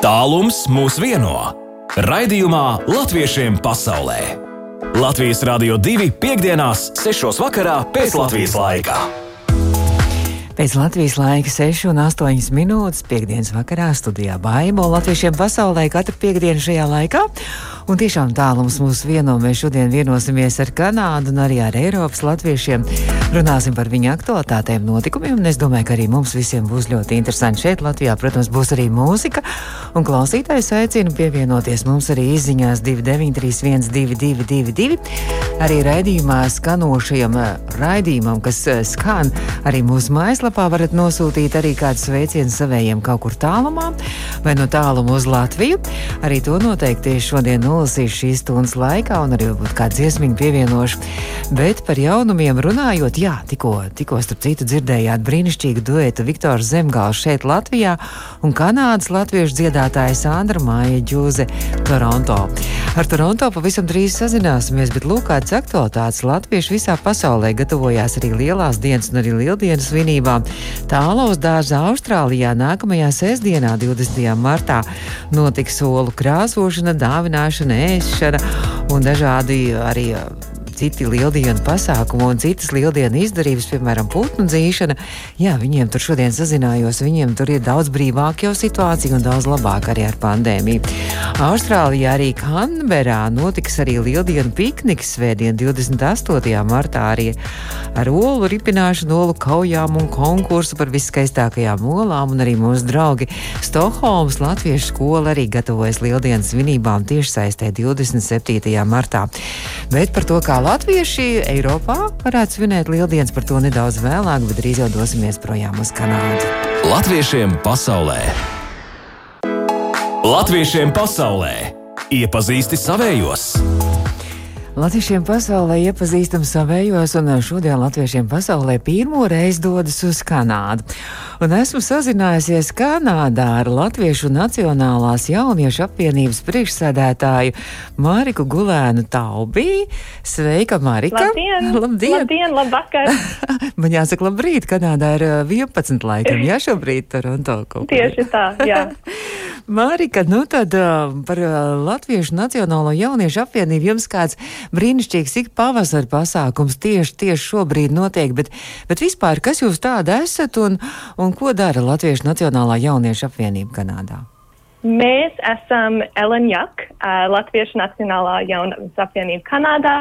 Tālums mūs vieno. Raidījumā Latviešiem pasaulē. Latvijas Rādio 2.5.6. vakarā pēc Latvijas laika. Pēc Latvijas laika 6,8 minūtes piekdienas vakarā studijā Baibo Latviešiem pasaulē katru piekdienu šajā laikā. Un tiešām tālums mūs vieno. Mēs šodien vienosimies ar Kanādu un arī ar Eiropas latviešiem. Runāsim par viņu aktualitātēm, notikumiem, es domāju, ka arī mums visiem būs ļoti interesanti šeit Latvijā. Protams, būs arī mūzika, un klausītājs aicinu pievienoties mums arī izziņās 293-1222. Arī raidījumā skanošajam eh, raidījumam, kas eh, skan arī mūsu mājaslapā, varat nosūtīt arī kādu sveicienu savējiem kaut kur tālumā vai no tāluma uz Latviju. Arī to noteikti šodien nolasīšu šīs stundas laikā, un arī varbūt kādu dziesmiņu pievienošu. Bet par jaunumiem runājot, jā, tikko, tikko starp citu dzirdējāt brīnišķīgu duetu Viktoru Zemgālu šeit Latvijā un Kanādas latviešu dziedātāja Sandra Māja Džūze Toronto. Ar Toronto pavisam drīz sazināsimies, bet lūk, kādas aktualitātes latvieši visā pasaulē gatavojās arī lielās dienas un arī lieldienas svinībām. Tālaus dārzā Austrālijā nākamajā sestdienā, 20. martā, notiks solu krāsošana, dāvināšana, ēšana un dažādi arī citi lieldienu pasākumi un citas lieldienu izdarības, piemēram, putnu dzīšana. Jā, viņiem tur šodien sazinājos, viņiem tur ir daudz brīvāka jau situācija un daudz labāk arī ar pandēmiju. Austrālijā arī Kanberā notiks arī lieldienu pikniks svētdien 28. martā arī ar olu ripināšanu, olu kaujām un konkursu par viskaistākajām olām un arī mūsu draugi Stokholmas Latviešu skola arī gatavojas lieldienas svinībām tiešsaistē 27. martā. Bet par to, kā latvieši Eiropā varētu svinēt lieldienas, par to nedaudz vēlāk, bet drīz jau dosimies projām uz Kanādu. Latviešiem pasaulē! Latviešiem pasaulē! Iepazīsti savējos! Latviešiem pasaulē iepazīstam savējos, un šodien Latviešiem pasaulē pirmo reizi dodas uz Kanādu. Un esmu sazinājusies Kanādā ar Latviešu Nacionālās jauniešu apvienības priekšsēdētāju Māriku Gulēnu Taubī. Sveika, Marika! Labdien! Labdien! Labdien labvakar! Man jāsaka, labrīt, Kanādā ir 11 laikam, jā, šobrīd Toronto. Tieši tā, jā. Mārika, nu tad par Latviešu Nacionālo jauniešu apvienību jums kāds brīnišķīgs ik pavasara pasākums tieši, tieši šobrīd notiek, bet, bet vispār, kas jūs tāda esat un, un ko dara Latviešu Nacionālā jauniešu apvienība Kanādā? Mēs esam LNJAK, uh, Latviešu Nacionālā jauniešu apvienība Kanādā.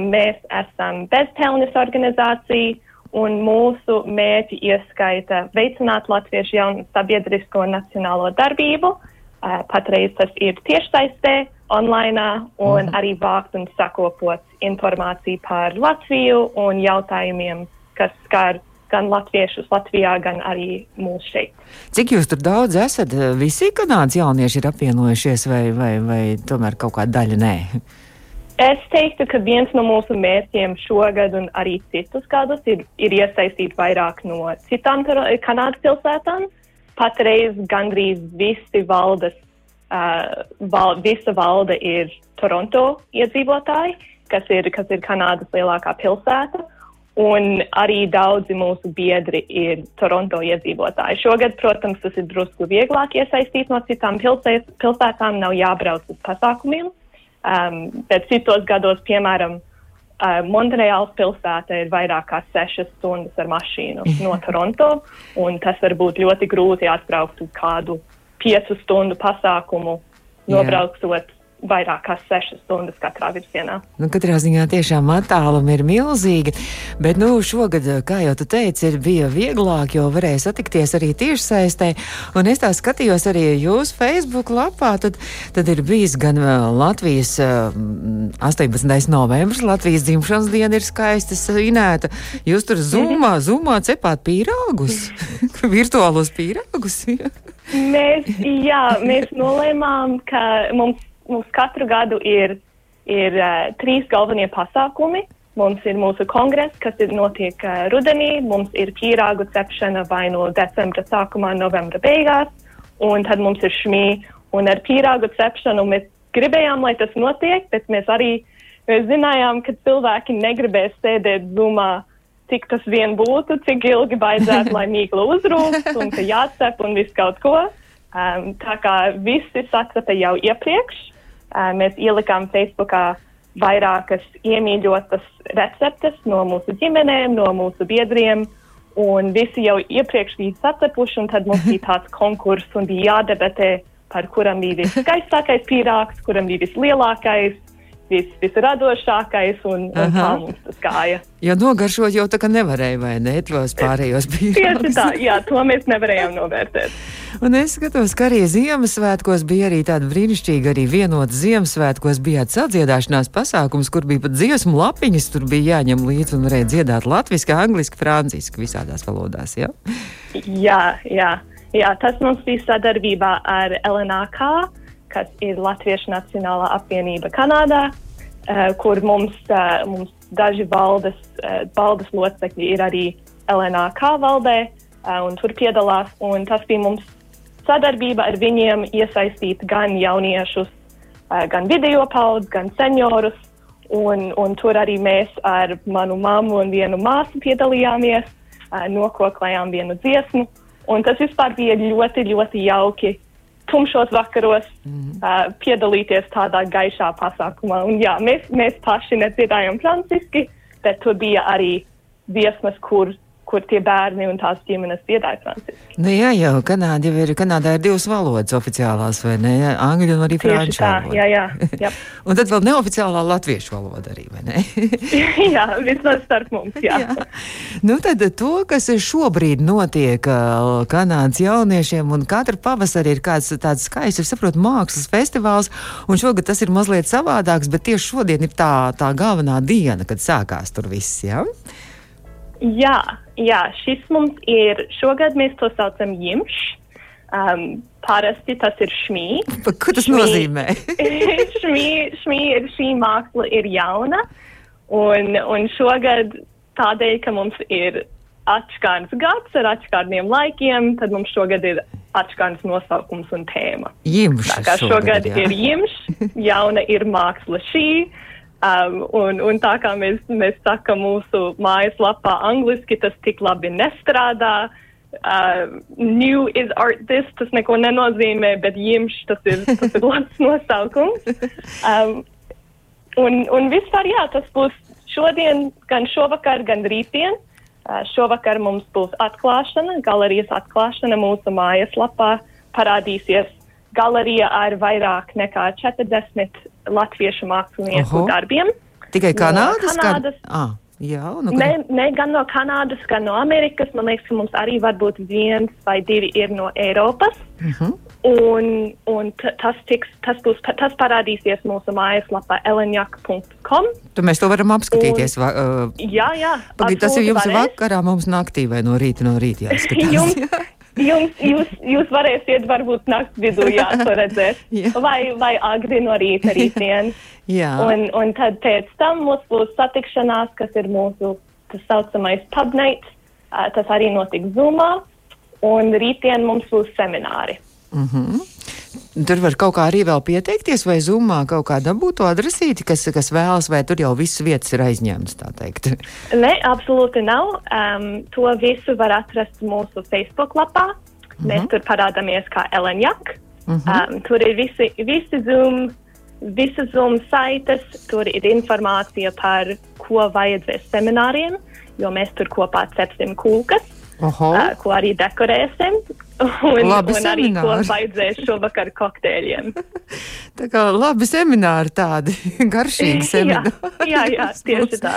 Mēs esam bezpelnes organizācija un mūsu mērķi ieskaita veicināt latviešu jaunu sabiedrisko un nacionālo darbību. Uh, patreiz tas ir tiešsaistē, online, un mhm. arī vākt un sakopot informāciju par Latviju un jautājumiem, kas skar gan latviešus Latvijā, gan arī mūsu šeit. Cik jūs tur daudz esat? Visi kanādas jaunieši ir apvienojušies, vai, vai, vai tomēr kaut kāda daļa nē? Es teiktu, ka viens no mūsu mērķiem šogad un arī citus gadus ir, ir iesaistīt vairāk no citām Kanādas pilsētām. Patreiz gandrīz visi valdes, uh, val, visa valde ir Toronto iedzīvotāji, kas ir, kas ir Kanādas lielākā pilsēta. Un arī daudzi mūsu biedri ir Toronto iedzīvotāji. Šogad, protams, tas ir drusku vieglāk iesaistīt no citām pilsētām, nav jābrauc uz pasākumiem. Um, bet citos gados, piemēram, uh, Montreāls pilsēta ir vairāk kā sešas stundas ar mašīnu no Toronto, un tas var būt ļoti grūti atbraukt uz kādu piecu stundu pasākumu, nobraucot vairāk kā 6 stundas katrā virzienā. Nu, katrā ziņā tiešām attālumi ir milzīgi, bet nu, šogad, kā jau tu teici, ir bija vieglāk, jo varēja satikties arī tiešsaistē, un es tā skatījos arī jūsu Facebook lapā, tad, tad ir bijis gan Latvijas 18. novembris, Latvijas dzimšanas diena ir skaisti svinēta. Jūs tur zumā, zumā cepāt pīrāgus, virtuālos pīrāgus. mēs, jā, mēs nolēmām, ka mums mums katru gadu ir, ir uh, trīs galvenie pasākumi. Mums ir mūsu kongress, kas ir notiek uh, rudenī, mums ir pīrāgu cepšana vai no decembra sākumā, novembra beigās, un tad mums ir šmī. Un ar pīrāgu cepšanu mēs gribējām, lai tas notiek, bet mēs arī mēs zinājām, ka cilvēki negribēs sēdēt zumā, cik tas vien būtu, cik ilgi vajadzētu, lai mīkla uzrūst un ka jācep un viss kaut ko. Um, tā kā visi sakrata jau iepriekš, mēs ielikām Facebookā vairākas iemīļotas receptes no mūsu ģimenēm, no mūsu biedriem, un visi jau iepriekš bija sacepuši, un tad mums bija tāds konkurss un bija jādebatē, par kuram bija viskaistākais pīrāgs, kuram bija vislielākais, vis, visradošākais, un, un tā mums tas gāja. Jo nogaršot jau tā kā nevarēja, vai ne? Tos pārējos bija. Tieši tā, jā, to mēs nevarējām novērtēt. Un es skatos, ka arī Ziemassvētkos bija arī tāda brīnišķīga, arī vienota Ziemassvētkos bija sadziedāšanās pasākums, kur bija pat dziesmu lapiņas, tur bija jāņem līdzi un varēja dziedāt latviski, angliski, franciski, visādās valodās. Ja? Jā, jā, jā, tas mums bija sadarbībā ar LNAK, kas ir Latviešu Nacionālā apvienība Kanādā, uh, kur mums, uh, mums daži valdes, valdes locekļi ir arī LNAK valdē, un tur piedalās. Un tas bija mums sadarbība ar viņiem iesaistīt gan jauniešus, gan video paudus, gan seniorus. Un, un tur arī mēs ar manu mammu un vienu māsu piedalījāmies, nokoklējām vienu dziesmu. Un tas vispār bija ļoti, ļoti jauki tumšos vakaros mm. uh, piedalīties tādā gaišā pasākumā. Un, jā, mēs, mēs paši nedziedājām franciski, bet tur bija arī dziesmas, kur, kur tie bērni un tās ģimenes dziedāja franciski. Nu, jā, jau Kanāda jau ir, Kanādā ir divas valodas oficiālās, vai ne? Angļu un arī franču valoda. jā, jā. jā. un tad vēl neoficiālā latviešu valoda arī, vai ne? jā, vismaz starp mums, jā. jā. Nu, tad to, kas šobrīd notiek Kanādas jauniešiem, un katru pavasari ir kāds tāds skaists, es saprotu, mākslas festivāls, un šogad tas ir mazliet savādāks, bet tieši šodien ir tā, tā galvenā diena, kad sākās tur viss, jā? Jā, jā, šis mums ir, šogad mēs to saucam jimš. Um, parasti tas ir šmī. Ko tas Šmī- nozīmē? šmī, šmī ir, šī māksla ir jauna, un, un šogad tādēļ, ka mums ir atšķirīgs gads ar atšķirīgiem laikiem, tad mums šogad ir atšķirīgs nosaukums un tēma. Jimš. Tā kā šogad jā. ir jimš, jauna ir māksla šī. Um, un, un tā kā mēs, mēs sakām mūsu mājaslapā angliski, tas tik labi nestrādā. Uh, new is art this, tas neko nenozīmē, bet jimš tas ir, tas ir labs nosaukums. Um, un, un vispār jā, tas būs šodien, gan šovakar, gan rītdien. Uh, šovakar mums būs atklāšana, galerijas atklāšana mūsu mājaslapā. Parādīsies galerija ar vairāk nekā 40 latviešu mākslinieku Oho. darbiem. Tikai no Kanādas? Kanādas. Kad... Ah, jā, nu, Ne, ne gan no Kanādas, gan no Amerikas. Man liekas, ka mums arī varbūt viens vai divi ir no Eiropas. Uh -huh. Un, un tas, tiks, tas, būs, tas parādīsies mūsu mājaslapā elenjak.com. Tu mēs to varam apskatīties. Va, uh, Jā, jā. Pagaid, tas ir jums varēs. vakarā, mums naktī vai no rīta no rīta jāskatās. Jums, jums, jūs, jūs varēsiet varbūt naktas vidū redzēt. Jā. vai, vai agri no rīta rītdien. Jā. Un, un tad pēc tam mums būs satikšanās, kas ir mūsu tas saucamais pub night. Uh, tas arī notiks Zoomā. Un rītdien mums būs semināri. Tur var kaut kā arī vēl pieteikties, vai zumā kaut kā dabūt to adresīti, kas, kas vēlas, vai tur jau viss vietas ir aizņemtas, tā teikt. Ne, absolūti nav. Um, to visu var atrast mūsu Facebook lapā. Mēs tur parādāmies kā Elenjak. Um, tur ir visi, visi Zoom, visas Zoom saites, tur ir informācija par, ko vajadzēs semināriem, jo mēs tur kopā cepsim kūkas, Oho, ko arī dekorēsim. Un, Labi un arī ko semināri. vajadzēs šovakar kokteļiem. tā kā labi semināri tādi, garšīgi jā, semināri. jā, jā, tieši tā.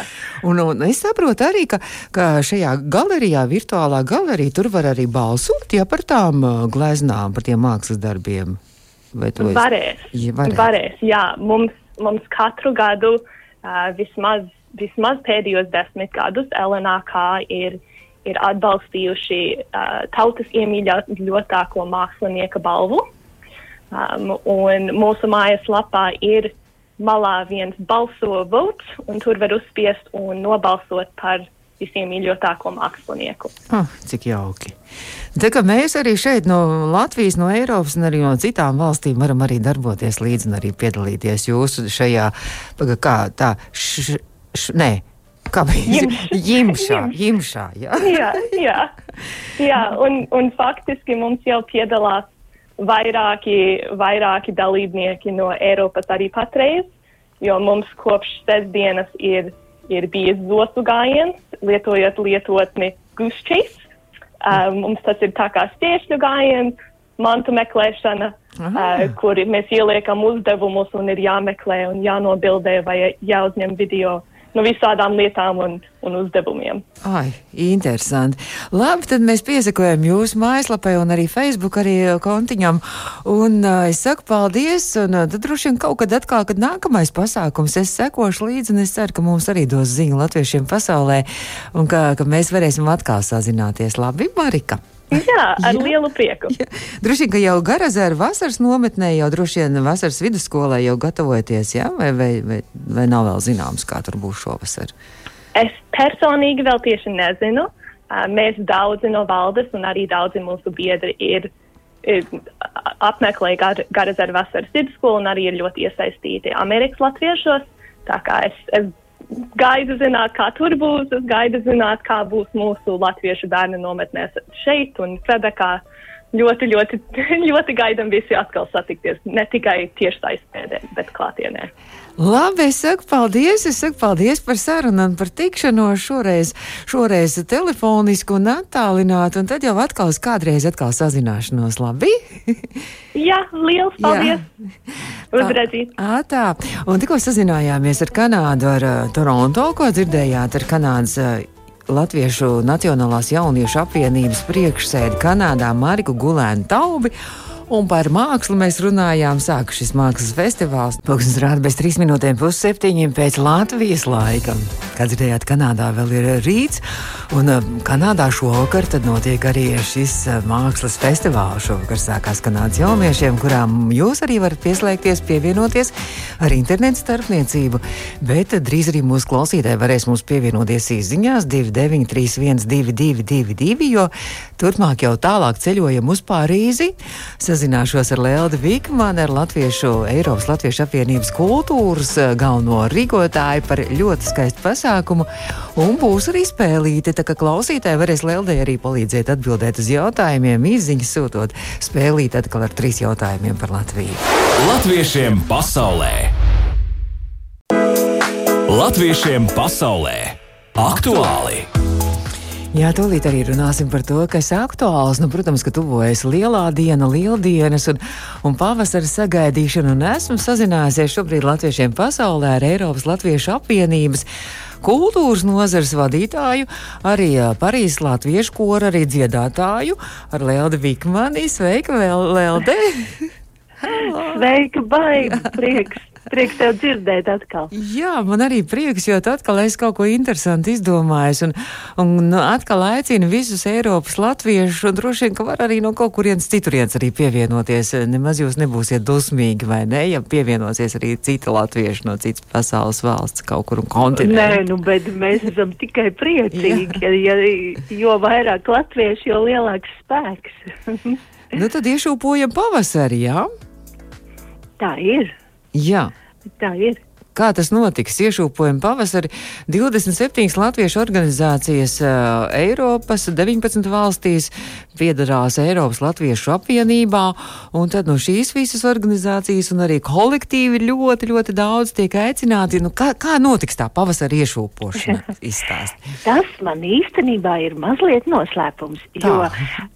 Un, un es saprotu arī, ka, ka šajā galerijā, virtuālā galerijā, tur var arī balsot ja, par tām gleznām, par tiem mākslas darbiem. Vai to es- Varēs. Ja, varēs. varēs. Jā, mums, mums katru gadu, uh, vismaz, vismaz pēdējos desmit gadus, LNAK ir, ir atbalstījuši uh, tautas iemīļotāko mākslinieka balvu. Um, un mūsu mājaslapā ir malā viens balso votes, un tur var uzspiest un nobalsot par visiem mīļotāko mākslinieku. Ah, cik jauki. Tā kā mēs arī šeit no Latvijas, no Eiropas un arī no citām valstīm varam arī darboties līdzi un arī piedalīties jūsu šajā, paga, kā tā, š, š, nē, kā bija? Jimš. Jimšā, jimšā, jā. jā, jā, jā un, un faktiski mums jau piedalās vairāki, vairāki dalībnieki no Eiropas arī patreiz, jo mums kopš sestdienas ir, ir bijis zosu gājiens, lietojot lietotni Gušķis. Uh, mums tas ir tā kā stiešļu gājiens, mantu meklēšana, uh, kur mēs ieliekam uzdevumus un ir jāmeklē un jānobildē vai jāuzņem video no visādām lietām un, un uzdevumiem. Ai, interesanti. Labi, tad mēs piesakojam jūsu mājaslapai un arī Facebook arī kontiņam. Un uh, es saku paldies, un uh, tad droši vien kaut kad atkal, kad nākamais pasākums, es sekošu līdzi, un es ceru, ka mums arī dos ziņu latviešiem pasaulē, un ka, ka mēs varēsim atkal sazināties. Labi, Marika! Jā, ar jā, lielu prieku. Jā. Droši vien, ka jau Garazēra vasaras nometnē, jau droši vien vasaras vidusskolē jau gatavojaties, jā? Vai, vai, vai, vai nav vēl zināms, kā tur būs šovasar? Es personīgi vēl tieši nezinu. Mēs daudzi no valdes un arī daudzi mūsu biedri ir, ir apmeklējuši gar, Garazēra vasaras vidusskolu un arī ir ļoti iesaistīti Amerikas latviešos. Tā kā es, es gaidu zināt, kā tur būs. Es gaidu zināt, kā būs mūsu latviešu bērnu nometnēs šeit un Kvebekā. Ļoti, ļoti, ļoti gaidām visi atkal satikties. Ne tikai tieši saistē, bet klātienē. Labi, es saku paldies, es saku paldies par sarunu un par tikšanos šoreiz, šoreiz telefoniski un attālināti, un tad jau atkal kādreiz atkal sazināšanos, labi? Jā, liels paldies! Uzredzīt! Ā, tā, un tikko sazinājāmies ar Kanādu, ar uh, Toronto, ko dzirdējāt ar Kanādas uh, Latviešu Nacionālās jauniešu apvienības priekšsēdi Kanādā Mariku Gulēnu Taubi. Un par mākslu mēs runājām. Sāku šis mākslas festivāls. Pūkstens rāda bez trīs minūtēm pusseptiņiem pēc Latvijas laika. Kā dzirdējāt, Kanādā vēl ir rīts, un uh, Kanādā šovakar notiek arī šis uh, mākslas festivāls. Šovakar sākās Kanādas jauniešiem, kurām jūs arī varat pieslēgties, pievienoties ar internetu starpniecību. Bet drīz arī mūsu klausītāji varēs mums pievienoties īsiņās 2931, 222, jo turpmāk jau tālāk ceļojam uz Pārīzi sazināšos ar Leldu Vikmanu, ar Latviešu, Eiropas Latviešu apvienības kultūras eh, galveno rīkotāju par ļoti skaistu pasākumu. Un būs arī spēlīti, tā ka klausītāji varēs Leldai arī palīdzēt atbildēt uz jautājumiem, izziņas sūtot spēlīt atkal ar trīs jautājumiem par Latviju. Latviešiem pasaulē! Latviešiem pasaulē! Aktuāli! Jā, tūlīt arī runāsim par to, kas ir aktuāls. Nu, protams, ka tuvojas lielā diena, lieldienas un, un pavasara sagaidīšana. Un esmu sazinājusies šobrīd Latviešiem pasaulē ar Eiropas Latviešu apvienības kultūras nozares vadītāju, arī Parīzes Latviešu koru, arī dziedātāju ar Leldi Vikmani. Sveika, Lelde! Sveika, baigi! Prieks! Prieks tev dzirdēt atkal. Jā, man arī prieks, jo atkal es kaut ko interesantu izdomāju. Un, un nu, atkal aicinu visus Eiropas latviešus, un droši vien, ka var arī no kaut kurienes citurienes arī pievienoties. Nemaz jūs nebūsiet dusmīgi, vai ne, ja pievienosies arī citi latvieši no citas pasaules valsts kaut kur un kontinentu. Nē, nu, bet mēs esam tikai priecīgi, ja, jo vairāk latvieši, jo lielāks spēks. nu, tad iešūpojam pavasarī, jā? Tā ir. Jā. Tā ir. Kā tas notiks? Iešūpojam pavasari 27 latviešu organizācijas uh, Eiropas 19 valstīs piedarās Eiropas Latviešu apvienībā, un tad no šīs visas organizācijas un arī kolektīvi ļoti, ļoti daudz tiek aicināti. Nu, kā, kā notiks tā pavasara iešūpošana? Tas man īstenībā ir mazliet noslēpums, tā. jo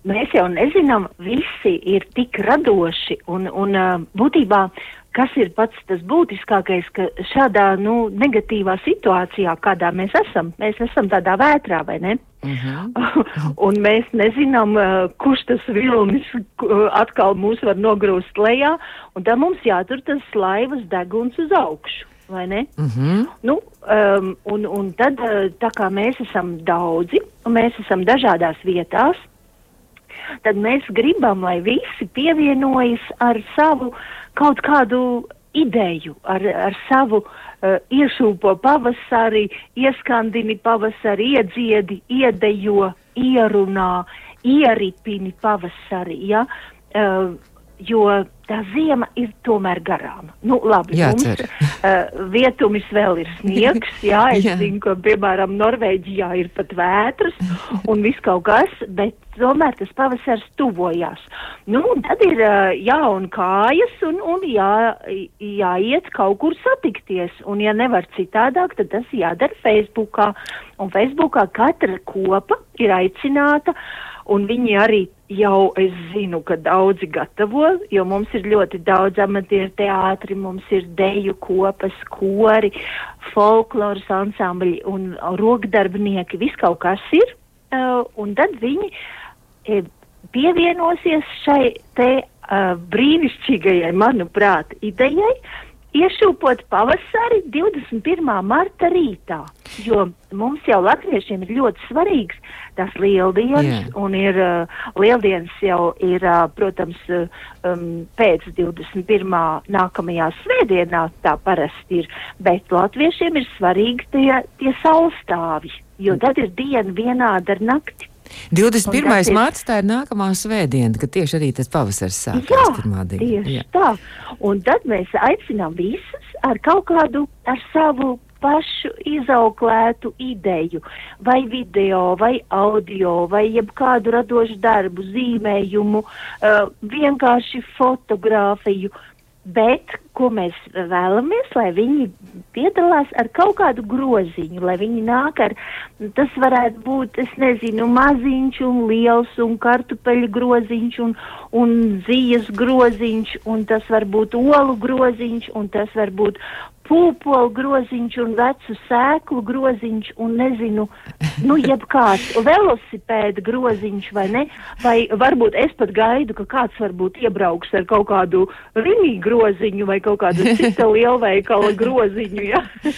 mēs jau nezinām, visi ir tik radoši un, un uh, būtībā kas ir pats tas būtiskākais, ka šādā nu, negatīvā situācijā, kādā mēs esam, mēs esam tādā vētrā, vai ne? Uh mhm. -huh. un mēs nezinām, uh, kurš tas vilnis uh, atkal mūs var nogrūst lejā, un tad mums jātur tas laivas deguns uz augšu. Vai ne? Uh mhm. -huh. nu, um, un, un tad, uh, tā kā mēs esam daudzi, un mēs esam dažādās vietās, tad mēs gribam, lai visi pievienojas ar savu uh, kaut kādu ideju, ar, ar savu uh, iešūpo pavasari, ieskandini pavasari, iedziedi, iedejo, ierunā, ieripini pavasari. Ja? Uh, jo tā ziema ir tomēr garām. Nu, labi, Jācer. mums uh, vietumis vēl ir sniegs, jā, es Jā. zinu, ka, piemēram, Norvēģijā ir pat vētras un viss kaut kas, bet tomēr tas pavasars tuvojās. Nu, un tad ir uh, jāun kājas un, un jā, jāiet kaut kur satikties, un ja nevar citādāk, tad tas jādara Facebookā, un Facebookā katra kopa ir aicināta, un viņi arī jau, es zinu, ka daudzi gatavo, jo mums ir ļoti daudz amatieru teātri, mums ir deju kopas, kori, folkloras ansambļi un rokdarbnieki, viss kaut kas ir, uh, un tad viņi e, pievienosies šai te uh, brīnišķīgajai, manuprāt, idejai, iešūpot pavasari 21. marta rītā, jo mums jau latviešiem ir ļoti svarīgs tās lieldienas, Jā. un ir uh, lieldienas jau ir, uh, protams, uh, um, pēc 21. nākamajā svētdienā tā parasti ir, bet latviešiem ir svarīgi tie, tie saulstāvji, jo tad ir diena vienāda ar nakti. 21. Un tas ir- mārts tā ir nākamā svētdiena, kad tieši arī tas pavasars Jā, sākās pirmā diena. tieši Jā. tā. Un tad mēs aicinām visus ar kaut kādu, ar savu pašu izauklētu ideju, vai video, vai audio, vai jebkādu radošu darbu, zīmējumu, uh, vienkārši fotografiju. Bet, ko mēs vēlamies, lai viņi piedalās ar kaut kādu groziņu, lai viņi nāk ar, tas varētu būt, es nezinu, maziņš un liels un kartupeļu groziņš un, un zijas groziņš, un tas var būt olu groziņš, un tas var būt pūpolu groziņš un vecu sēklu groziņš un nezinu, nu jebkāds velosipēda groziņš vai ne, vai varbūt es pat gaidu, ka kāds varbūt iebrauks ar kaut kādu rīņu groziņu vai kaut kādu cita lielveikala groziņu, ja?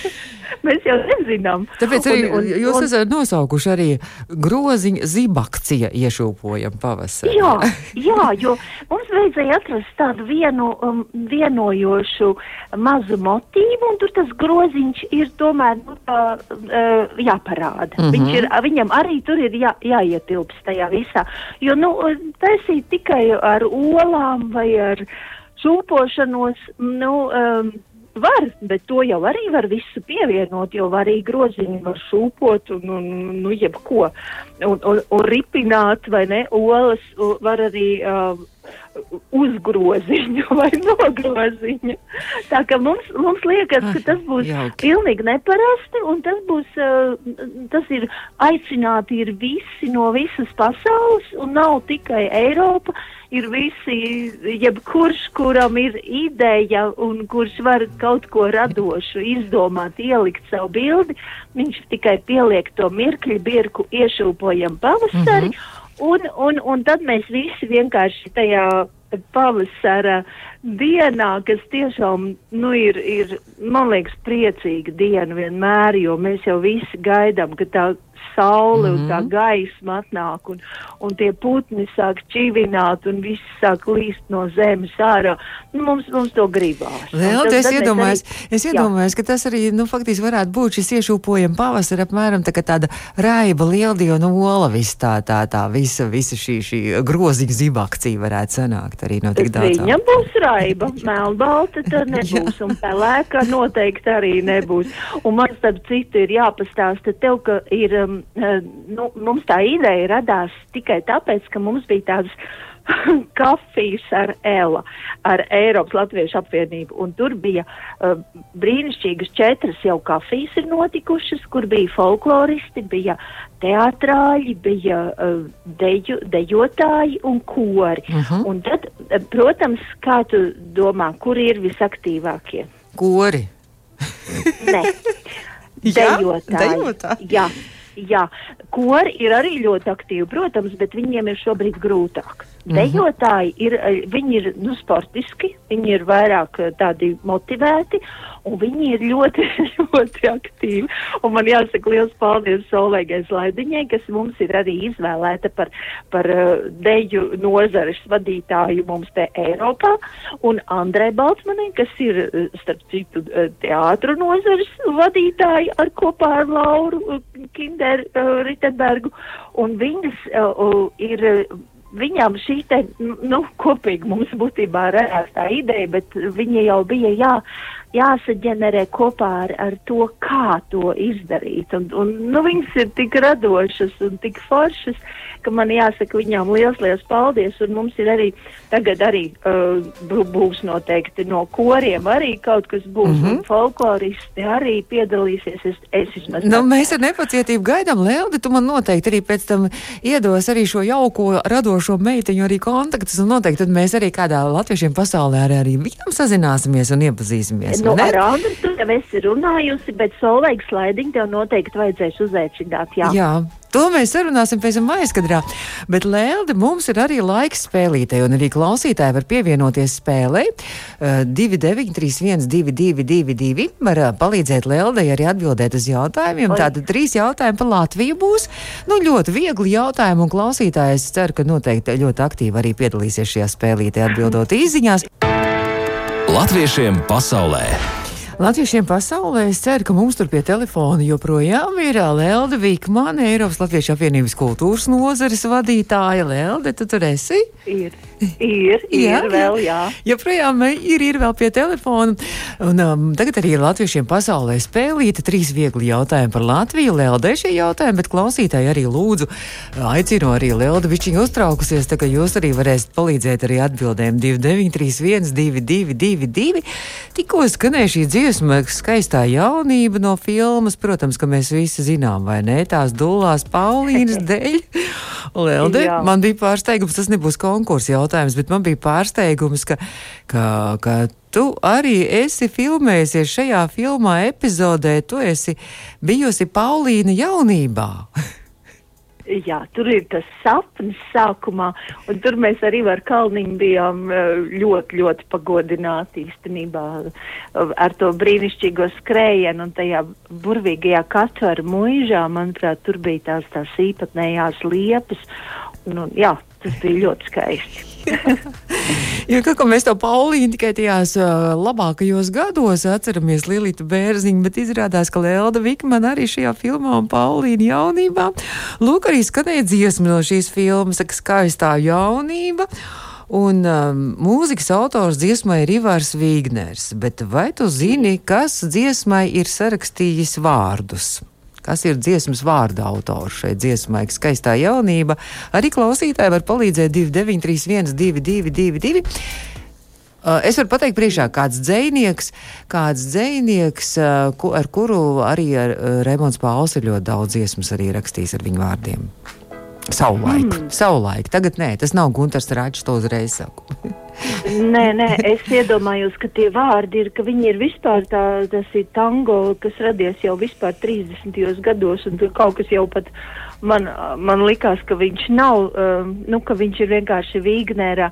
Mēs jau nezinām. Tāpēc arī Un- un- jūs un- esat nosaukuši arī groziņa zibakcija iešūpojam pavasarī. Jā, jā, jo mums vajadzēja atrast tādu vienu um, vienojošu mazu motīvu, un tur tas groziņš ir tomēr nu, tā, uh, jāparāda. Mm. -hmm. Viņš ir, viņam arī tur ir jā, jāietilps tajā visā. Jo, nu, taisīt tikai ar olām vai ar šūpošanos, nu, um, var, bet to jau arī var visu pievienot, jo var arī groziņu var šūpot un, un nu, jebko. Un, un, un ripināt vai ne, olas var arī uh, uzgroziņu vai nogroziņu. Tā ka mums, mums liekas, ka tas būs Jauki. pilnīgi neparasti un tas būs, uh, tas ir aicināti ir visi no visas pasaules un nav tikai Eiropa. Ir visi, jebkurš, kuram ir ideja un kurš var kaut ko radošu izdomāt, ielikt savu bildi, viņš tikai pieliek to mirkļu birku, iešūpojam pavasari, mm -hmm. un, un, un tad mēs visi vienkārši tajā pavasara dienā, kas tiešām nu, ir, ir, man liekas, priecīga diena vienmēr, jo mēs jau visi gaidām, ka tā saule mm -hmm. un tā gaisma atnāk, un, un tie putni sāk čivināt, un viss sāk līst no zemes ārā. Nu, mums, mums to gribās. Vēl tas- es iedomājos, arī- es Jā. iedomājos, ka tas arī, nu, faktiski varētu būt šis iešūpojam pavasara apmēram tā kā tāda raiba lieldienu ola, viss tā, tā, tā, visa, visa šī, šī groziņa zibakcija varētu sanākt arī no tik daudzām. Viņam būs raiba, melnbalta tad nebūs, un pelēka noteikti arī nebūs. Un man starp citu ir jāpastāsta tev, ka ir, um, eh, nu, mums tā ideja radās tikai tāpēc, ka mums bija tādas kafijas ar ELA, ar Eiropas Latviešu apvienību, un tur bija uh, brīnišķīgas četras jau kafijas ir notikušas, kur bija folkloristi, bija teātrāļi, bija uh, deju, dejotāji un kori. Uh Mhm. -huh. Un tad, protams, kā tu domā, kur ir visaktīvākie? Kori. Nē, Jā, dejotāji. dejotāji. Jā, jā, kori ir arī ļoti aktīvi, protams, bet viņiem ir šobrīd grūtāk. Mhm. Dejotāji ir, eh, viņi ir nu, sportiski, viņi ir vairāk eh, tādi motivēti, un viņi ir ļoti, ļoti aktīvi. Un man jāsaka liels paldies Solveigai Slaidiņai, kas mums ir arī izvēlēta par, par uh, deju nozares vadītāju mums te Eiropā, un Andrei Baltsmanai, kas ir, starp citu, teātru nozares vadītāja ar kopā ar Lauru Kinder Ritenbergu, un viņas uh, ir. Viņām šī te, nu, kopīgi mums būtībā radās tā ideja, bet viņa jau bija jā, jāsaģenerē kopā ar, ar to, kā to izdarīt. Un, un, nu, viņas ir tik radošas un tik foršas, ka man jāsaka viņām liels, liels paldies. Un mums ir arī tagad arī uh, būs noteikti no koriem arī kaut kas būs, mm -hmm. folkloristi arī piedalīsies. Es, es vismaz. Nu, mēs ar nepacietību gaidām, Leldi, tu man noteikti arī pēc tam iedos arī šo jauko radošo meitiņu arī kontaktus, un noteikti tad mēs arī kādā latviešiem pasaulē arī, arī viņam sazināsimies un iepazīsimies. Nu, ar Andru tu jau esi runājusi, bet Solveigas slaidiņu tev noteikti vajadzēs uzaicināt. Jā. jā. To mēs sarunāsim pēc tam aizkadrā. Bet, Lēlde, mums ir arī laiks spēlītē, un arī klausītāji var pievienoties spēlē. Uh, 2931, 222, var uh, palīdzēt Lēldei arī atbildēt uz jautājumiem. Tātad trīs jautājumi par Latviju būs. Nu, ļoti viegli jautājumi, un klausītājs ceru, ka noteikti ļoti aktīvi arī piedalīsies šajā spēlītē, atbildot īsiņās. Latviešiem pasaulē! Latviešiem pasaulē es ceru, ka mums tur pie telefona joprojām ir Lelde Vīkmane, Eiropas Latviešu apvienības kultūras nozares vadītāja. Lelde, tu tur esi? Ir, ir, ir jā, vēl, jā. Joprojām ir, ir vēl pie telefona. Un um, tagad arī Latviešiem pasaulē spēlīta trīs viegli jautājumi par Latviju. Lelde šie jautājumi, bet klausītāji arī lūdzu aicinu arī Lelde višķiņu uztraukusies, tā ka jūs arī varēsiet palīdzēt arī atbildēm 2931 222. Tikko skanēja šī dzīve dziesma, skaistā jaunība no filmas, protams, ka mēs visi zinām, vai ne? Tās dulās Paulīnas dēļ. Lelde, Jā. man bija pārsteigums, tas nebūs konkursa jautājums, bet man bija pārsteigums, ka, ka, ka tu arī esi filmējusies šajā filmā epizodē, tu esi bijusi Paulīna jaunībā. Jā, tur ir tas sapnis sākumā, un tur mēs arī ar Kalniņu bijām eh, ļoti, ļoti pagodināti īstenībā eh, ar to brīnišķīgo skrējienu un tajā burvīgajā katvara muižā, manuprāt, tur bija tās tās īpatnējās liepas, un, un jā, tas bija ļoti skaisti. jo, kā, mēs to Paulīnu tikai tajās uh, labākajos gados atceramies Lilītu Bērziņu, bet izrādās, ka Lelda Vikman arī šajā filmā un Paulīna jaunībā. Lūk, arī skanēja dziesma no šīs filmas, saka, skaistā jaunība. Un um, mūzikas autors dziesmai ir Ivars Vīgners, bet vai tu zini, kas dziesmai ir sarakstījis vārdus? Kas ir dziesmas vārda autors šai dziesmai, skaistā jaunība. Arī klausītāji var palīdzēt 2931, 222. Uh, es varu pateikt, priekšā kāds dzinieks, kāds dzinieks, uh, ar kuru arī ar, uh, Rēmons Pauls ir ļoti daudz dziesmas arī rakstījis ar viņu vārdiem. Savulaik, mm. savulaik. Tagad nē, tas nav Gunārs Rāčs, to uzreiz saku. nē, nē, es iedomājos, ka tie vārdi ir, ka viņi ir vispār tā, tas ir tango, kas radies jau vispār 30. gados, un tur kaut kas jau pat man, man likās, ka viņš nav, um, nu, ka viņš ir vienkārši Vīgnera.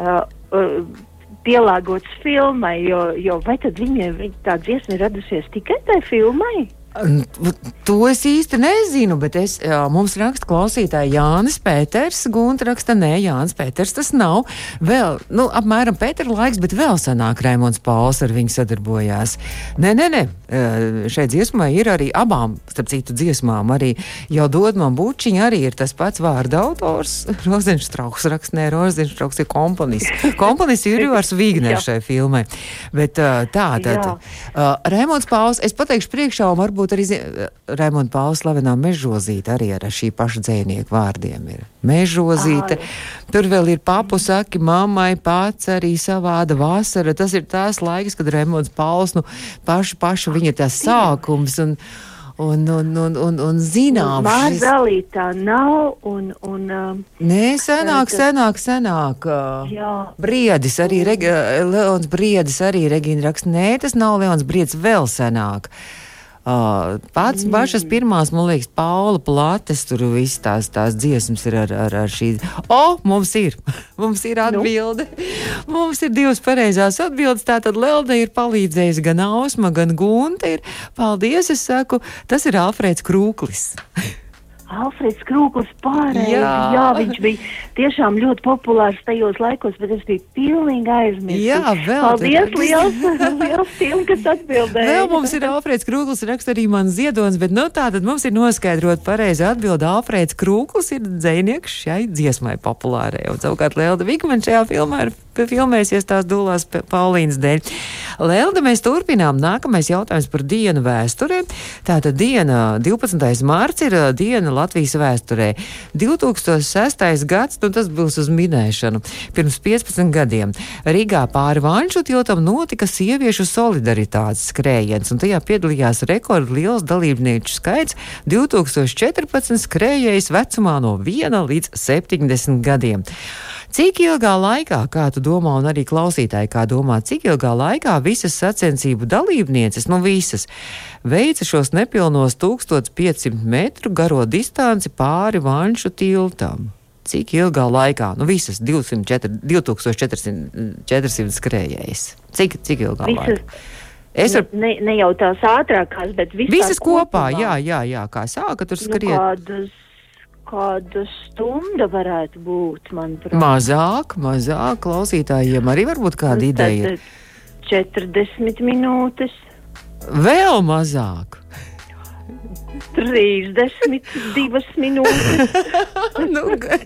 Uh, uh, pielāgots filmai, jo, jo vai tad viņa, viņa tā dziesma ir radusies tikai tai filmai? To es īsti nezinu, bet es, jā, mums raksta klausītāji Jānis Pēters. Gunta raksta, nē, Jānis Pēters tas nav. Vēl, nu, apmēram Pētera laiks, bet vēl senāk Raimons Pauls ar viņu sadarbojās. Nē, nē, nē, šai dziesmai ir arī abām, starp citu dziesmām, arī jau dod man bučiņa, arī ir tas pats vārda autors. Rozenštrauks raksta, nē, Rozenštrauks ir komponists. Komponists ir Jūras Vīgners šai filmai. Bet tā, tad, Raimons Pauls, es pateikšu priekšā, varbūt varbūt arī Raimonda Paula slavenā mežozīte arī ar šī paša dzēnieku vārdiem ir. Mežozīte, Ai. tur vēl ir papu saki mammai pats arī savāda vasara. Tas ir tās laiks, kad Raimonds Pauls, nu, paši, paši viņa tas sākums. Un, un, un, un, un, un zinām. Mazalīt tā nav, un, un. Um, Nē, senāk, senāk, senāk. Jā. Briedis arī, Reg, Leons Briedis arī Regīna raksta, nē, tas nav Leons Briedis vēl senāk. Pats pašas pirmās, man liekas, Paula Plates, tur viss tās, tās dziesmas ir ar, ar, ar šī. O, mums ir, mums ir atbilde. Nu. Mums ir divas pareizās atbildes. Tātad Lelde ir palīdzējis gan Ausma, gan Gunta. Ir. Paldies, es saku, tas ir Alfrēds Krūklis. Alfreds Krūklis pārējais. Jā. Jā, viņš bija tiešām ļoti populārs tajos laikos, bet es biju pilnīgi aizmirsis. Jā, vēl Paldies, liels, liels tiem, kas atbildēja. Vēl mums ir Alfrēds Krūklis, raksta arī mans ziedonis, bet nu, tā tad mums ir noskaidrot pareizi atbildi. Alfrēds Krūklis ir dzēnieks šai dziesmai populārai. Un savukārt Lelda Vikman šajā filmā ir filmēsies tās dūlās Pa- Paulīnas dēļ. Lelda, mēs turpinām. Nākamais jautājums par dienu vēsturē. Tātad diena 12. mārts ir ā, diena Latvijas vēsturē. 2006. gads, nu tas būs uz minēšanu, pirms 15 gadiem. Rīgā pāri Vanšu tiltam notika sieviešu solidaritātes skrējiens, un tajā piedalījās rekordliels dalībnieku skaits - 2014 skrējējs vecumā no 1 līdz 70 gadiem. Cik ilgā laikā, kā tu domā, un arī klausītāji, kā domā, cik ilgā laikā visas sacensību dalībnieces, nu visas, veica šos nepilnos 1500 metru garo distanci pāri Vanšu tiltam? Cik ilgā laikā? Nu, visas 204, 2400 400 skrējējas. Cik, cik ilgā Visas- laikā? Es ar ne, ne jau tās ātrākās, bet visas, visas kopā, kopumā. jā, jā, jā, kā sāka tur Nu, skriet. kādas, kāda stunda varētu būt, manuprāt. Mazāk, mazāk klausītājiem arī varbūt kāda Nu, ideja. tad 40 minūtes, Vēl mazāk. 32 minūtes, nu, ga-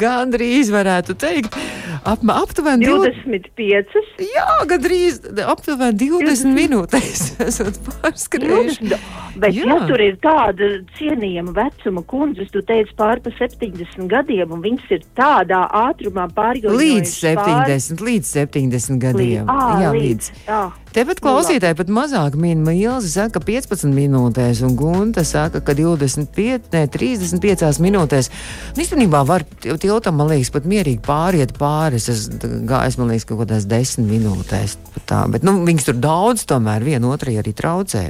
gandrīz varētu teikt, ap, aptuveni 20. 25. Jā, gandrīz aptuveni 20 minūtēs esat pārskrējuši. Nu, Bet, Jā. ja tur ir tāda cienījama vecuma kundzes, tu teici pār pa 70 gadiem, un viņas ir tādā ātrumā pārgājušas. Līdz 70, līdz 70 gadiem. Ā, Jā, līdz. Jā. Tepat klausītāji pat mazāk min, Ilze saka 15 minūtēs, un Gunta saka, ka 25, ne, 35 minūtēs. Nu, īstenībā var til- tiltam, man liekas, pat mierīgi pāriet pāri. Es esmu gājis, man liekas, kaut kādās 10 minūtēs. Tā, bet, nu, viņas tur daudz tomēr viena otrai arī traucē?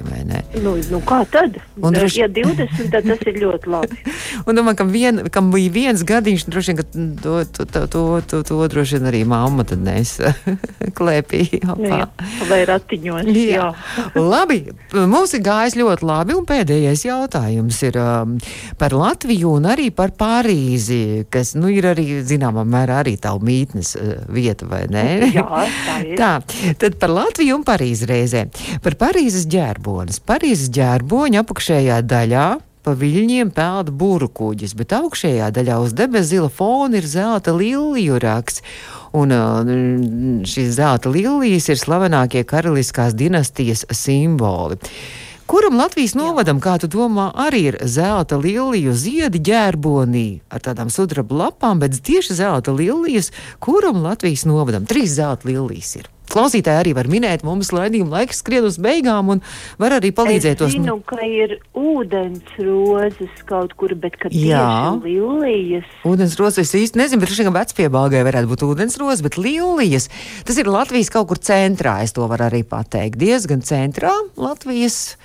Nu, nu, kā tad? Un droši- Ja 20, tad tas ir ļoti labi. Un domāju, ka vien, kam bija viens gadiņš, droši vien, to, to, to, to, to, to droši vien arī mamma tad nesa klēpī. Nu, jā. Vai ratiņos? Jā. labi, mums ir gājis ļoti labi, un pēdējais jautājums ir um, par Latviju un arī par Parīzi, kas, nu, ir arī, zināmā mērā, arī tavu mītnes uh, vieta, vai ne? Jā, tā ir. Tā, tad par Latviju un Parīzi reizē. Par Parīzes ģērbonis. Parīzes ģērboņa apakšējā daļā. Pa viļņiem peld burbuļkuģis, bet augšējā daļā uz debesu zila fona ir zelta liliju raksts. Un uh, šīs zelta lilijas ir slavenākie karaliskās dinastijas simboli. Kuram Latvijas novadam, kā tu domā, arī ir zelta liliju ziedi ģērbonī? Ar tādām sudraba lapām, bet tieši zelta lilijas, kuram Latvijas novadam? Trīs zelta lilijas ir. Klausītāji arī var minēt, mums laidījuma laiks skrien uz beigām un var arī palīdzēt es tos. zinu, ka ir ūdens rozes kaut kur, bet ka Jā. tieši lilijas. Ūdens rozes es īsti nezinu, bet šī vecpiebāgai varētu būt ūdens rozes, bet lilijas. Tas ir Latvijas kaut kur centrā, es to varu arī pateikt. Diezgan centrā Latvijas.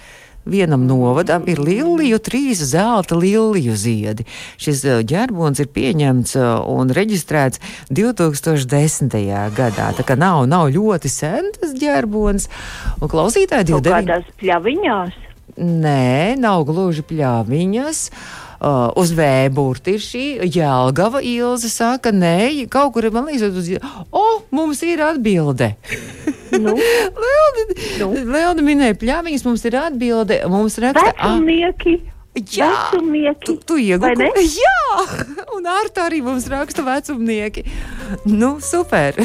Vienam novadam ir liliju, trīs zelta liliju ziedi. Šis eh, ģerbons ir pieņemts eh, un reģistrēts 2010. gadā. Tā kā nav, nav ļoti sen tas ģerbons. Un klausītāji Kaut 29. kādās pļaviņās. Nē, nav gluži pļāviņas. Uh, uz vēburti ir šī jēlgava ilze. Saka, nē, kaut kur ir man liekas, uz. O, mums ir atbilde. Nu, Leona, Nu? Leona minēja pļāviņas, mums ir atbilde. Mums raksta, vecumnieki. jā, vecumnieki. tu, tu ne? Jā, un ar to arī mums raksta vecumnieki. Nu, super.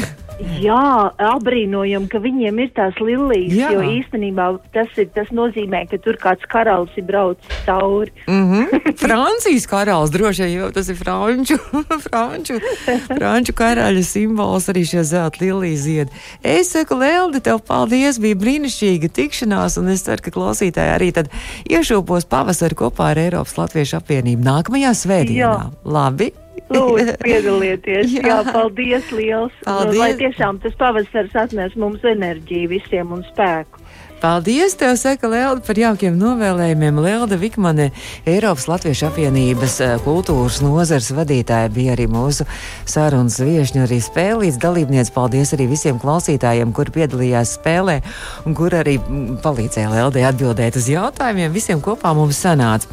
Jā, apbrīnojam, ka viņiem ir tās lilijas, Jā. jo īstenībā tas, ir, tas nozīmē, ka tur kāds karalis ir braucis cauri. Mm -hmm. Francijas karalis droši vien jau tas ir franču, franču, franču karaļa simbols, arī šie zelta lilijas ziedi. Es saku, Lelde, tev paldies, bija brīnišķīga tikšanās, un es ceru, ka klausītāji arī tad iešūpos pavasari kopā ar Eiropas Latviešu apvienību nākamajā svētdienā. Jā. Labi? Lūdzu, piedalieties! Jā. Jā, paldies liels! Paldies. Lai tiešām tas pavasars atnes mums enerģiju visiem un spēku. Paldies, tev saka Lelde par jaukiem novēlējumiem. Lelde Vikmane, Eiropas Latviešu apvienības eh, kultūras nozars vadītāja, bija arī mūsu sarunas viešņa, arī spēlīts dalībniece. Paldies arī visiem klausītājiem, kuri piedalījās spēlē un kur arī mm, palīdzēja Leldei atbildēt uz jautājumiem. Visiem kopā mums sanāca.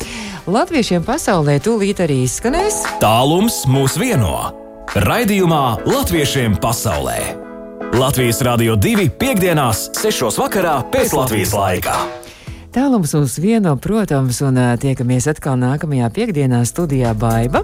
Latviešiem pasaulē tūlīt arī izskanēs. Tālums mūs vieno. Raidījumā Latviešiem pasaulē. Latvijas Rādio 2. piekdienās, 6. vakarā pēc Latvijas laika. Tālums mums vieno, protams, un tiekamies atkal nākamajā piekdienā studijā Baiva.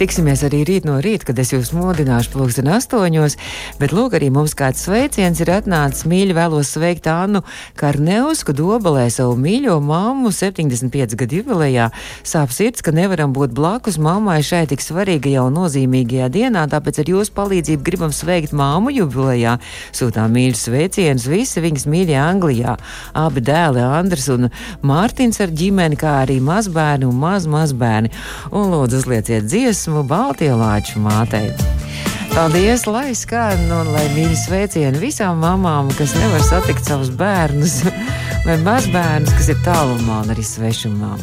Tiksimies arī rīt no rīta, kad es jūs modināšu pulksten astoņos, bet lūk, arī mums kāds sveiciens ir atnācis. Mīļi vēlos sveikt Annu Karneusku Dobalē savu mīļo mammu 75 gadu jubilejā. Sāp sirds, ka nevaram būt blakus mammai šai tik svarīgajā un nozīmīgajā dienā, tāpēc ar jūsu palīdzību gribam sveikt māmu jubilejā. Sūtām mīļus sveicienus visi viņas mīļie Anglijā. Abi dēli Andris un Mārtiņš ar ģimeni, kā arī mazbērni un mazmazbērni. Un lūdzu uzlieciet dziesmu Baltie lāču mātei. Paldies, lai skan un lai mīļi sveicieni visām mamām, kas nevar satikt savus bērnus vai mazbērnus, kas ir tālumā un arī svešumā.